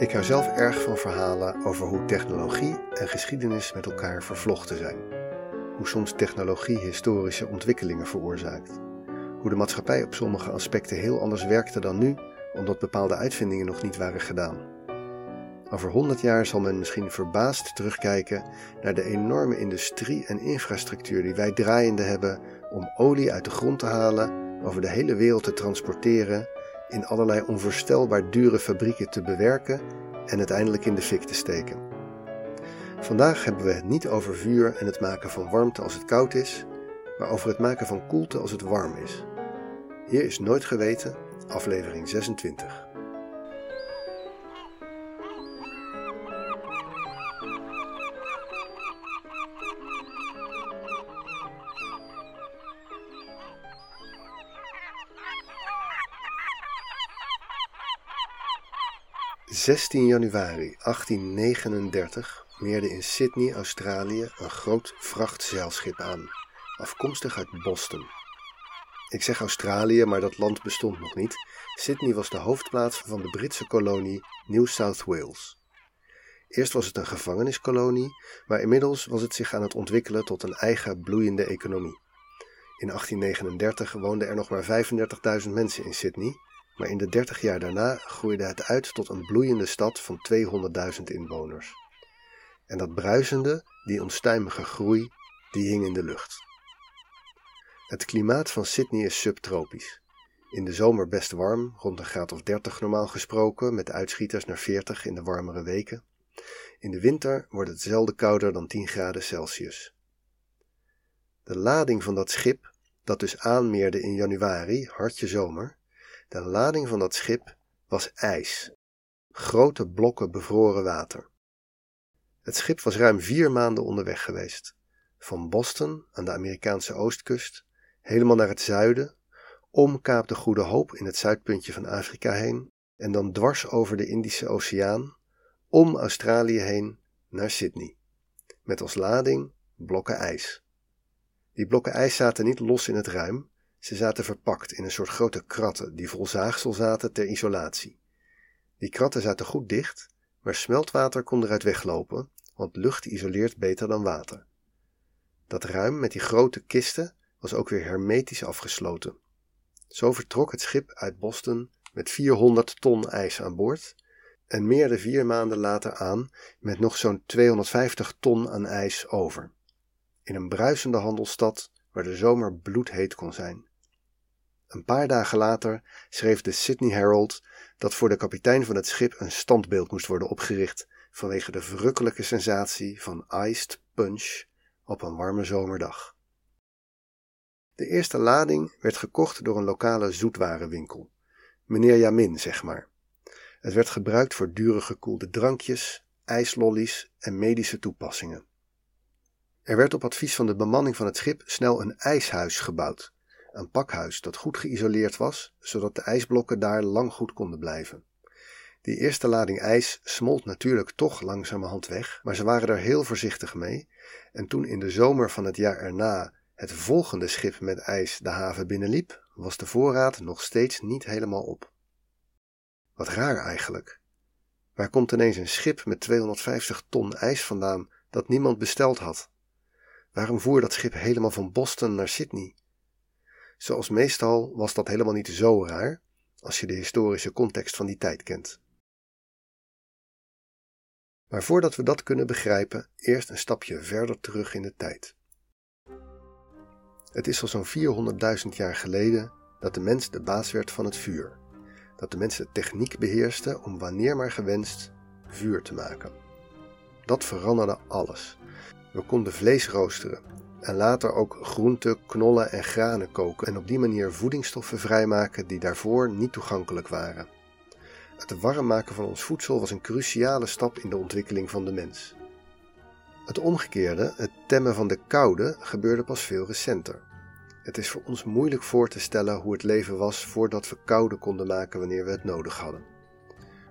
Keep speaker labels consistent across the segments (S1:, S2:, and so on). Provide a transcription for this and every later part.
S1: Ik hou zelf erg van verhalen over hoe technologie en geschiedenis met elkaar vervlochten zijn. Hoe soms technologie historische ontwikkelingen veroorzaakt. Hoe de maatschappij op sommige aspecten heel anders werkte dan nu, omdat bepaalde uitvindingen nog niet waren gedaan. Over 100 jaar zal men misschien verbaasd terugkijken naar de enorme industrie en infrastructuur die wij draaiende hebben om olie uit de grond te halen, over de hele wereld te transporteren in allerlei onvoorstelbaar dure fabrieken te bewerken en uiteindelijk in de fik te steken. Vandaag hebben we het niet over vuur en het maken van warmte als het koud is, maar over het maken van koelte als het warm is. Hier is Nooit Geweten, aflevering 26. 16 januari 1839 meerde in Sydney, Australië, een groot vrachtzeilschip aan, afkomstig uit Boston. Ik zeg Australië, maar dat land bestond nog niet. Sydney was de hoofdplaats van de Britse kolonie New South Wales. Eerst was het een gevangeniskolonie, maar inmiddels was het zich aan het ontwikkelen tot een eigen bloeiende economie. In 1839 woonden er nog maar 35.000 mensen in Sydney maar in de dertig jaar daarna groeide het uit tot een bloeiende stad van 200.000 inwoners. En dat bruisende, die onstuimige groei, die hing in de lucht. Het klimaat van Sydney is subtropisch. In de zomer best warm, rond een graad of 30 normaal gesproken, met uitschieters naar 40 in de warmere weken. In de winter wordt het zelden kouder dan 10 graden Celsius. De lading van dat schip, dat dus aanmeerde in januari, hartje zomer, de lading van dat schip was ijs, grote blokken bevroren water. Het schip was ruim vier maanden onderweg geweest, van Boston aan de Amerikaanse oostkust, helemaal naar het zuiden, om Kaap de Goede Hoop in het zuidpuntje van Afrika heen en dan dwars over de Indische Oceaan, om Australië heen naar Sydney, met als lading blokken ijs. Die blokken ijs zaten niet los in het ruim, ze zaten verpakt in een soort grote kratten die vol zaagsel zaten ter isolatie. Die kratten zaten goed dicht, maar smeltwater kon eruit weglopen, want lucht isoleert beter dan water. Dat ruim met die grote kisten was ook weer hermetisch afgesloten. Zo vertrok het schip uit Boston met 400 ton ijs aan boord en meerde vier maanden later aan met nog zo'n 250 ton aan ijs over. In een bruisende handelsstad waar de zomer bloedheet kon zijn. Een paar dagen later schreef de Sydney Herald dat voor de kapitein van het schip een standbeeld moest worden opgericht vanwege de verrukkelijke sensatie van iced punch op een warme zomerdag. De eerste lading werd gekocht door een lokale zoetwarenwinkel. Meneer Jamin, zeg maar. Het werd gebruikt voor dure gekoelde drankjes, ijslollies en medische toepassingen. Er werd op advies van de bemanning van het schip snel een ijshuis gebouwd, een pakhuis dat goed geïsoleerd was, zodat de ijsblokken daar lang goed konden blijven. Die eerste lading ijs smolt natuurlijk toch langzamerhand weg, maar ze waren er heel voorzichtig mee. En toen in de zomer van het jaar erna het volgende schip met ijs de haven binnenliep, was de voorraad nog steeds niet helemaal op. Wat raar eigenlijk. Waar komt ineens een schip met 250 ton ijs vandaan dat niemand besteld had? Waarom voer dat schip helemaal van Boston naar Sydney? Zoals meestal was dat helemaal niet zo raar als je de historische context van die tijd kent. Maar voordat we dat kunnen begrijpen, eerst een stapje verder terug in de tijd. Het is al zo'n 400.000 jaar geleden dat de mens de baas werd van het vuur. Dat de mens de techniek beheerste om wanneer maar gewenst vuur te maken. Dat veranderde alles. We konden vlees roosteren, en later ook groenten, knollen en granen koken en op die manier voedingsstoffen vrijmaken die daarvoor niet toegankelijk waren. Het warm maken van ons voedsel was een cruciale stap in de ontwikkeling van de mens. Het omgekeerde, het temmen van de koude, gebeurde pas veel recenter. Het is voor ons moeilijk voor te stellen hoe het leven was voordat we koude konden maken wanneer we het nodig hadden.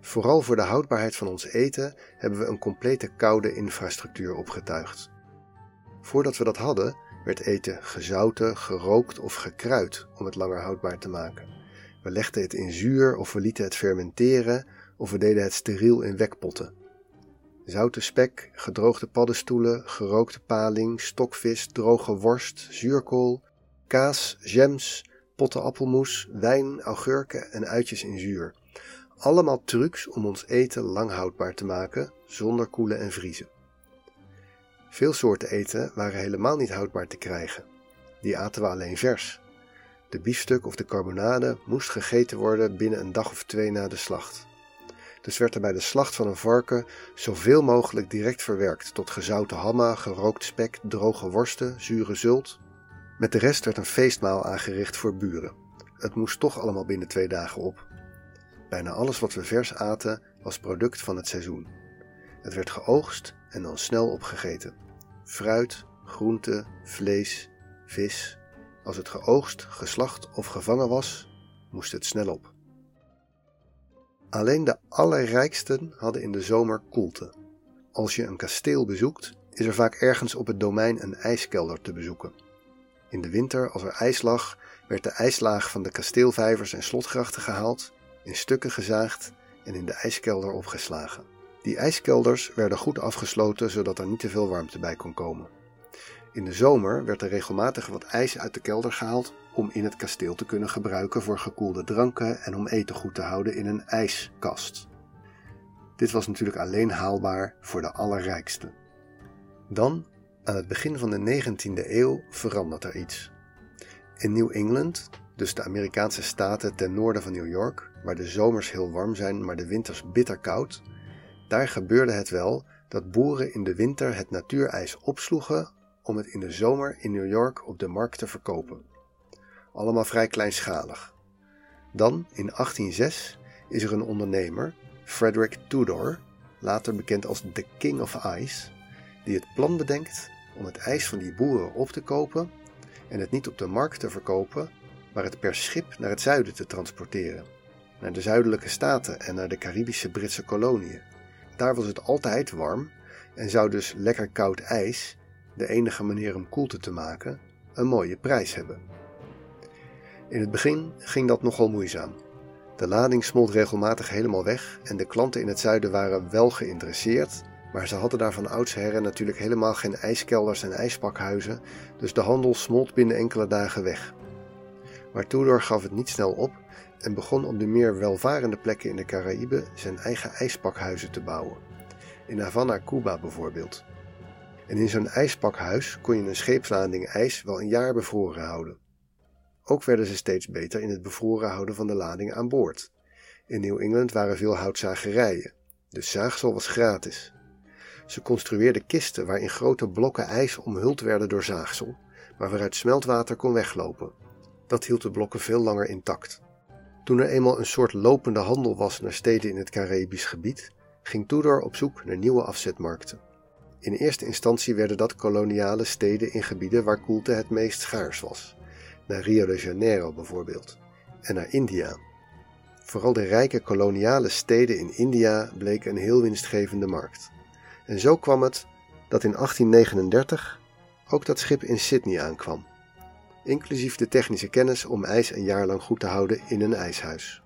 S1: Vooral voor de houdbaarheid van ons eten hebben we een complete koude infrastructuur opgetuigd. Voordat we dat hadden, werd eten gezouten, gerookt of gekruid om het langer houdbaar te maken. We legden het in zuur of we lieten het fermenteren of we deden het steriel in wekpotten. Zoute spek, gedroogde paddenstoelen, gerookte paling, stokvis, droge worst, zuurkool, kaas, jams, potten appelmoes, wijn, augurken en uitjes in zuur. Allemaal trucs om ons eten lang houdbaar te maken, zonder koelen en vriezen. Veel soorten eten waren helemaal niet houdbaar te krijgen. Die aten we alleen vers. De biefstuk of de carbonade moest gegeten worden binnen een dag of twee na de slacht. Dus werd er bij de slacht van een varken zoveel mogelijk direct verwerkt tot gezouten hamma, gerookt spek, droge worsten, zure zult. Met de rest werd een feestmaal aangericht voor buren. Het moest toch allemaal binnen twee dagen op. Bijna alles wat we vers aten was product van het seizoen. Het werd geoogst en dan snel opgegeten. Fruit, groente, vlees, vis. Als het geoogst, geslacht of gevangen was, moest het snel op. Alleen de allerrijksten hadden in de zomer koelte. Als je een kasteel bezoekt, is er vaak ergens op het domein een ijskelder te bezoeken. In de winter, als er ijs lag, werd de ijslaag van de kasteelvijvers en slotgrachten gehaald, in stukken gezaagd en in de ijskelder opgeslagen. Die ijskelders werden goed afgesloten zodat er niet te veel warmte bij kon komen. In de zomer werd er regelmatig wat ijs uit de kelder gehaald om in het kasteel te kunnen gebruiken voor gekoelde dranken en om eten goed te houden in een ijskast. Dit was natuurlijk alleen haalbaar voor de allerrijksten. Dan, aan het begin van de 19e eeuw, verandert er iets. In New England, dus de Amerikaanse staten ten noorden van New York, waar de zomers heel warm zijn, maar de winters bitter koud, daar gebeurde het wel dat boeren in de winter het natuurijs opsloegen om het in de zomer in New York op de markt te verkopen. Allemaal vrij kleinschalig. Dan, in 1806, is er een ondernemer, Frederick Tudor, later bekend als de King of Ice, die het plan bedenkt om het ijs van die boeren op te kopen en het niet op de markt te verkopen, maar het per schip naar het zuiden te transporteren, naar de zuidelijke staten en naar de Caribische Britse koloniën. Daar was het altijd warm en zou dus lekker koud ijs, de enige manier om koelte te maken, een mooie prijs hebben. In het begin ging dat nogal moeizaam. De lading smolt regelmatig helemaal weg en de klanten in het zuiden waren wel geïnteresseerd, maar ze hadden daar van oudsher natuurlijk helemaal geen ijskelders en ijspakhuizen, dus de handel smolt binnen enkele dagen weg. Maar Tudor gaf het niet snel op en begon op de meer welvarende plekken in de Caraïbe zijn eigen ijspakhuizen te bouwen. In Havana, Cuba bijvoorbeeld. En in zo'n ijspakhuis kon je een scheepslading ijs wel een jaar bevroren houden. Ook werden ze steeds beter in het bevroren houden van de lading aan boord. In New England waren veel houtzagerijen, dus zaagsel was gratis. Ze construeerden kisten waarin grote blokken ijs omhuld werden door zaagsel, maar waaruit smeltwater kon weglopen. Dat hield de blokken veel langer intact. Toen er eenmaal een soort lopende handel was naar steden in het Caribisch gebied, ging Tudor op zoek naar nieuwe afzetmarkten. In eerste instantie werden dat koloniale steden in gebieden waar koelte het meest schaars was, naar Rio de Janeiro bijvoorbeeld, en naar India. Vooral de rijke koloniale steden in India bleken een heel winstgevende markt. En zo kwam het dat in 1839 ook dat schip in Sydney aankwam inclusief de technische kennis om ijs een jaar lang goed te houden in een ijshuis.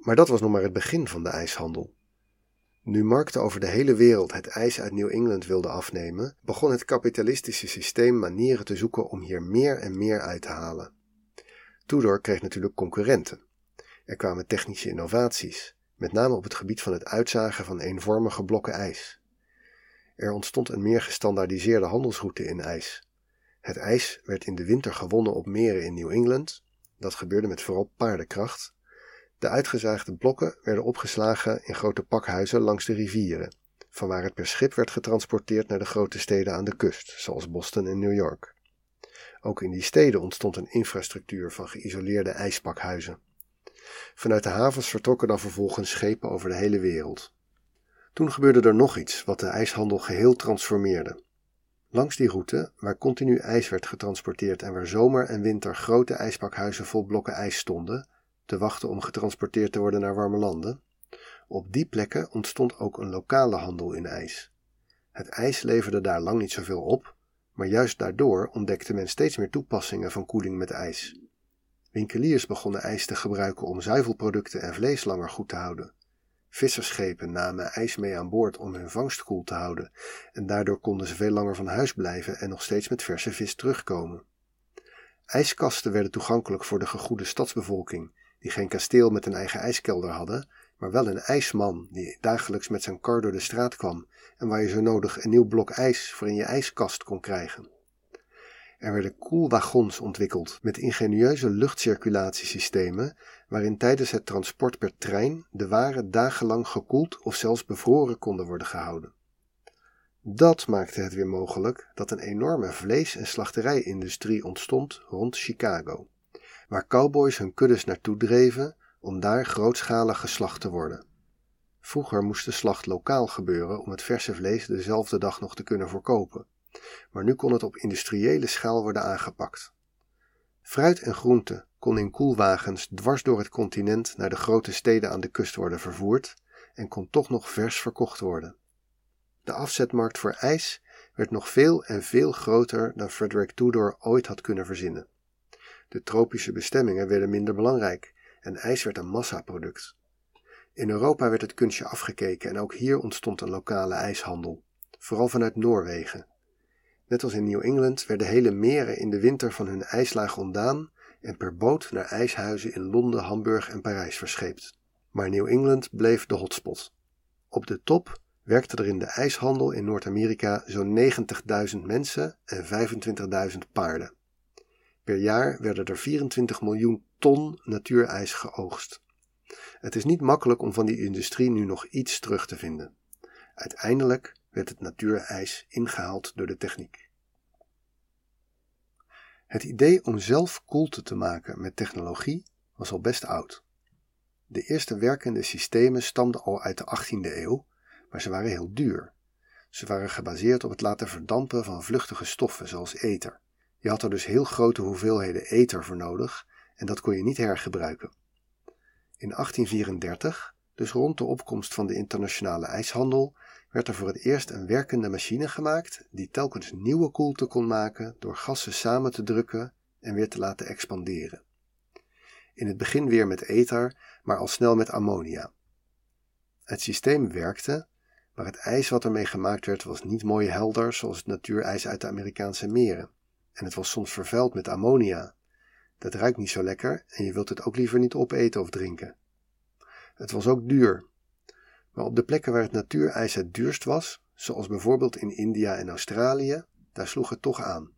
S1: Maar dat was nog maar het begin van de ijshandel. Nu markten over de hele wereld het ijs uit New England wilden afnemen, begon het kapitalistische systeem manieren te zoeken om hier meer en meer uit te halen. Tudor kreeg natuurlijk concurrenten. Er kwamen technische innovaties, met name op het gebied van het uitzagen van eenvormige blokken ijs. Er ontstond een meer gestandaardiseerde handelsroute in ijs. Het ijs werd in de winter gewonnen op meren in New England. Dat gebeurde met vooral paardenkracht. De uitgezaagde blokken werden opgeslagen in grote pakhuizen langs de rivieren, vanwaar het per schip werd getransporteerd naar de grote steden aan de kust, zoals Boston en New York. Ook in die steden ontstond een infrastructuur van geïsoleerde ijspakhuizen. Vanuit de havens vertrokken dan vervolgens schepen over de hele wereld. Toen gebeurde er nog iets wat de ijshandel geheel transformeerde. Langs die route, waar continu ijs werd getransporteerd en waar zomer en winter grote ijspakhuizen vol blokken ijs stonden, te wachten om getransporteerd te worden naar warme landen, op die plekken ontstond ook een lokale handel in ijs. Het ijs leverde daar lang niet zoveel op, maar juist daardoor ontdekte men steeds meer toepassingen van koeling met ijs. Winkeliers begonnen ijs te gebruiken om zuivelproducten en vlees langer goed te houden. Visserschepen namen ijs mee aan boord om hun vangst koel te houden, en daardoor konden ze veel langer van huis blijven en nog steeds met verse vis terugkomen. IJskasten werden toegankelijk voor de gegoede stadsbevolking, die geen kasteel met een eigen ijskelder hadden, maar wel een ijsman die dagelijks met zijn kar door de straat kwam en waar je zo nodig een nieuw blok ijs voor in je ijskast kon krijgen. Er werden koelwagons ontwikkeld met ingenieuze luchtcirculatiesystemen waarin tijdens het transport per trein de waren dagenlang gekoeld of zelfs bevroren konden worden gehouden. Dat maakte het weer mogelijk dat een enorme vlees- en slachterijindustrie ontstond rond Chicago, waar cowboys hun kuddes naartoe dreven om daar grootschalig geslacht te worden. Vroeger moest de slacht lokaal gebeuren om het verse vlees dezelfde dag nog te kunnen verkopen, maar nu kon het op industriële schaal worden aangepakt. Fruit en groente kon in koelwagens dwars door het continent naar de grote steden aan de kust worden vervoerd en kon toch nog vers verkocht worden. De afzetmarkt voor ijs werd nog veel en veel groter dan Frederick Tudor ooit had kunnen verzinnen. De tropische bestemmingen werden minder belangrijk en ijs werd een massaproduct. In Europa werd het kunstje afgekeken en ook hier ontstond een lokale ijshandel, vooral vanuit Noorwegen. Net als in New England werden hele meren in de winter van hun ijslaag ontdaan en per boot naar ijshuizen in Londen, Hamburg en Parijs verscheept. Maar New England bleef de hotspot. Op de top werkten er in de ijshandel in Noord-Amerika zo'n 90.000 mensen en 25.000 paarden. Per jaar werden er 24 miljoen ton natuurijs geoogst. Het is niet makkelijk om van die industrie nu nog iets terug te vinden. Uiteindelijk werd het natuurijs ingehaald door de techniek. Het idee om zelf koelte te maken met technologie was al best oud. De eerste werkende systemen stamden al uit de 18e eeuw, maar ze waren heel duur. Ze waren gebaseerd op het laten verdampen van vluchtige stoffen zoals ether. Je had er dus heel grote hoeveelheden ether voor nodig en dat kon je niet hergebruiken. In 1834, dus rond de opkomst van de internationale ijshandel, werd er voor het eerst een werkende machine gemaakt die telkens nieuwe koelte kon maken door gassen samen te drukken en weer te laten expanderen. In het begin weer met ether, maar al snel met ammonia. Het systeem werkte, maar het ijs wat ermee gemaakt werd was niet mooi helder zoals het natuurijs uit de Amerikaanse meren. En het was soms vervuild met ammonia. Dat ruikt niet zo lekker en je wilt het ook liever niet opeten of drinken. Het was ook duur, maar op de plekken waar het natuurijs het duurst was, zoals bijvoorbeeld in India en Australië, daar sloeg het toch aan.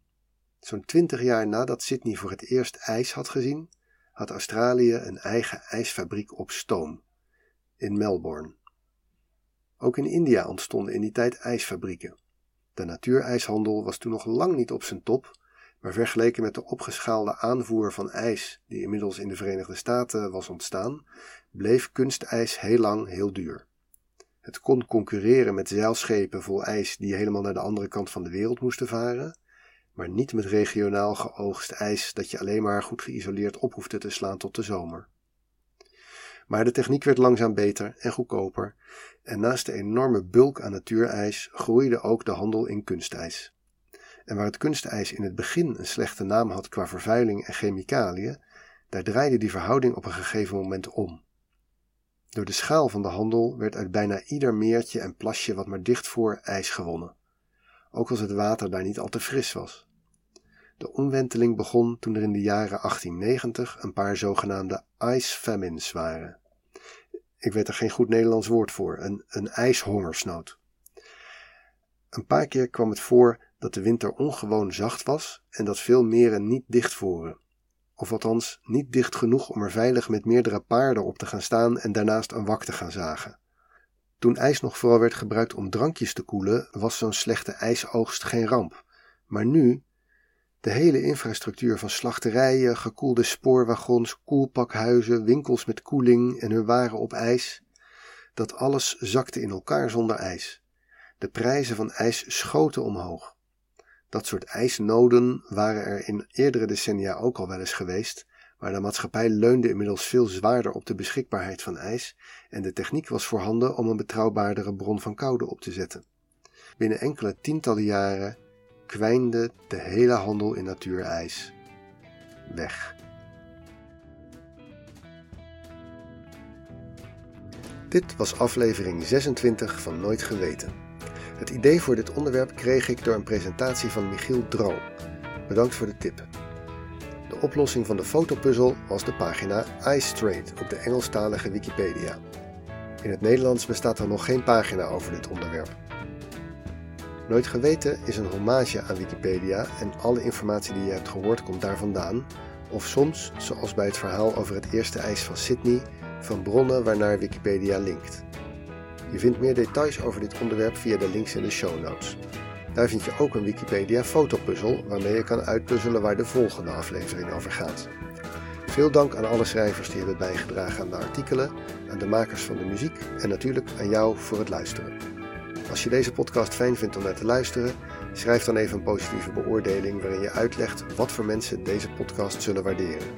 S1: Zo'n twintig jaar nadat Sydney voor het eerst ijs had gezien, had Australië een eigen ijsfabriek op stoom in Melbourne. Ook in India ontstonden in die tijd ijsfabrieken. De natuurijshandel was toen nog lang niet op zijn top, maar vergeleken met de opgeschaalde aanvoer van ijs die inmiddels in de Verenigde Staten was ontstaan, bleef kunstijs heel lang heel duur. Het kon concurreren met zeilschepen vol ijs die helemaal naar de andere kant van de wereld moesten varen, maar niet met regionaal geoogst ijs dat je alleen maar goed geïsoleerd op hoefde te slaan tot de zomer. Maar de techniek werd langzaam beter en goedkoper, en naast de enorme bulk aan natuurijs groeide ook de handel in kunstijs. En waar het kunstijs in het begin een slechte naam had qua vervuiling en chemicaliën, daar draaide die verhouding op een gegeven moment om. Door de schaal van de handel werd uit bijna ieder meertje en plasje wat maar dicht voor ijs gewonnen, ook als het water daar niet al te fris was. De omwenteling begon toen er in de jaren 1890 een paar zogenaamde ice famines waren. Ik weet er geen goed Nederlands woord voor, een, een ijshongersnood. Een paar keer kwam het voor dat de winter ongewoon zacht was en dat veel meren niet dichtvoeren of althans niet dicht genoeg om er veilig met meerdere paarden op te gaan staan en daarnaast een wak te gaan zagen. Toen ijs nog vooral werd gebruikt om drankjes te koelen, was zo'n slechte ijsoogst geen ramp. Maar nu, de hele infrastructuur van slachterijen, gekoelde spoorwagons, koelpakhuizen, winkels met koeling en hun waren op ijs, dat alles zakte in elkaar zonder ijs. De prijzen van ijs schoten omhoog. Dat soort ijsnoden waren er in eerdere decennia ook al wel eens geweest, maar de maatschappij leunde inmiddels veel zwaarder op de beschikbaarheid van ijs en de techniek was voorhanden om een betrouwbaardere bron van koude op te zetten. Binnen enkele tientallen jaren kwijnde de hele handel in natuurijs weg. Dit was aflevering 26 van Nooit Geweten. Het idee voor dit onderwerp kreeg ik door een presentatie van Michiel Dro. Bedankt voor de tip. De oplossing van de fotopuzzel was de pagina iStraight op de Engelstalige Wikipedia. In het Nederlands bestaat er nog geen pagina over dit onderwerp. Nooit Geweten is een hommage aan Wikipedia en alle informatie die je hebt gehoord komt daar vandaan, of soms, zoals bij het verhaal over het eerste ijs van Sydney, van bronnen waarnaar Wikipedia linkt. Je vindt meer details over dit onderwerp via de links in de show notes. Daar vind je ook een Wikipedia fotopuzzel waarmee je kan uitpuzzelen waar de volgende aflevering over gaat. Veel dank aan alle schrijvers die hebben bijgedragen aan de artikelen, aan de makers van de muziek en natuurlijk aan jou voor het luisteren. Als je deze podcast fijn vindt om naar te luisteren, schrijf dan even een positieve beoordeling waarin je uitlegt wat voor mensen deze podcast zullen waarderen.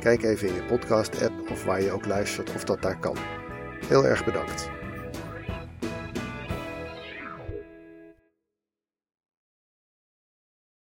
S1: Kijk even in je podcast-app of waar je ook luistert of dat daar kan. Heel erg bedankt.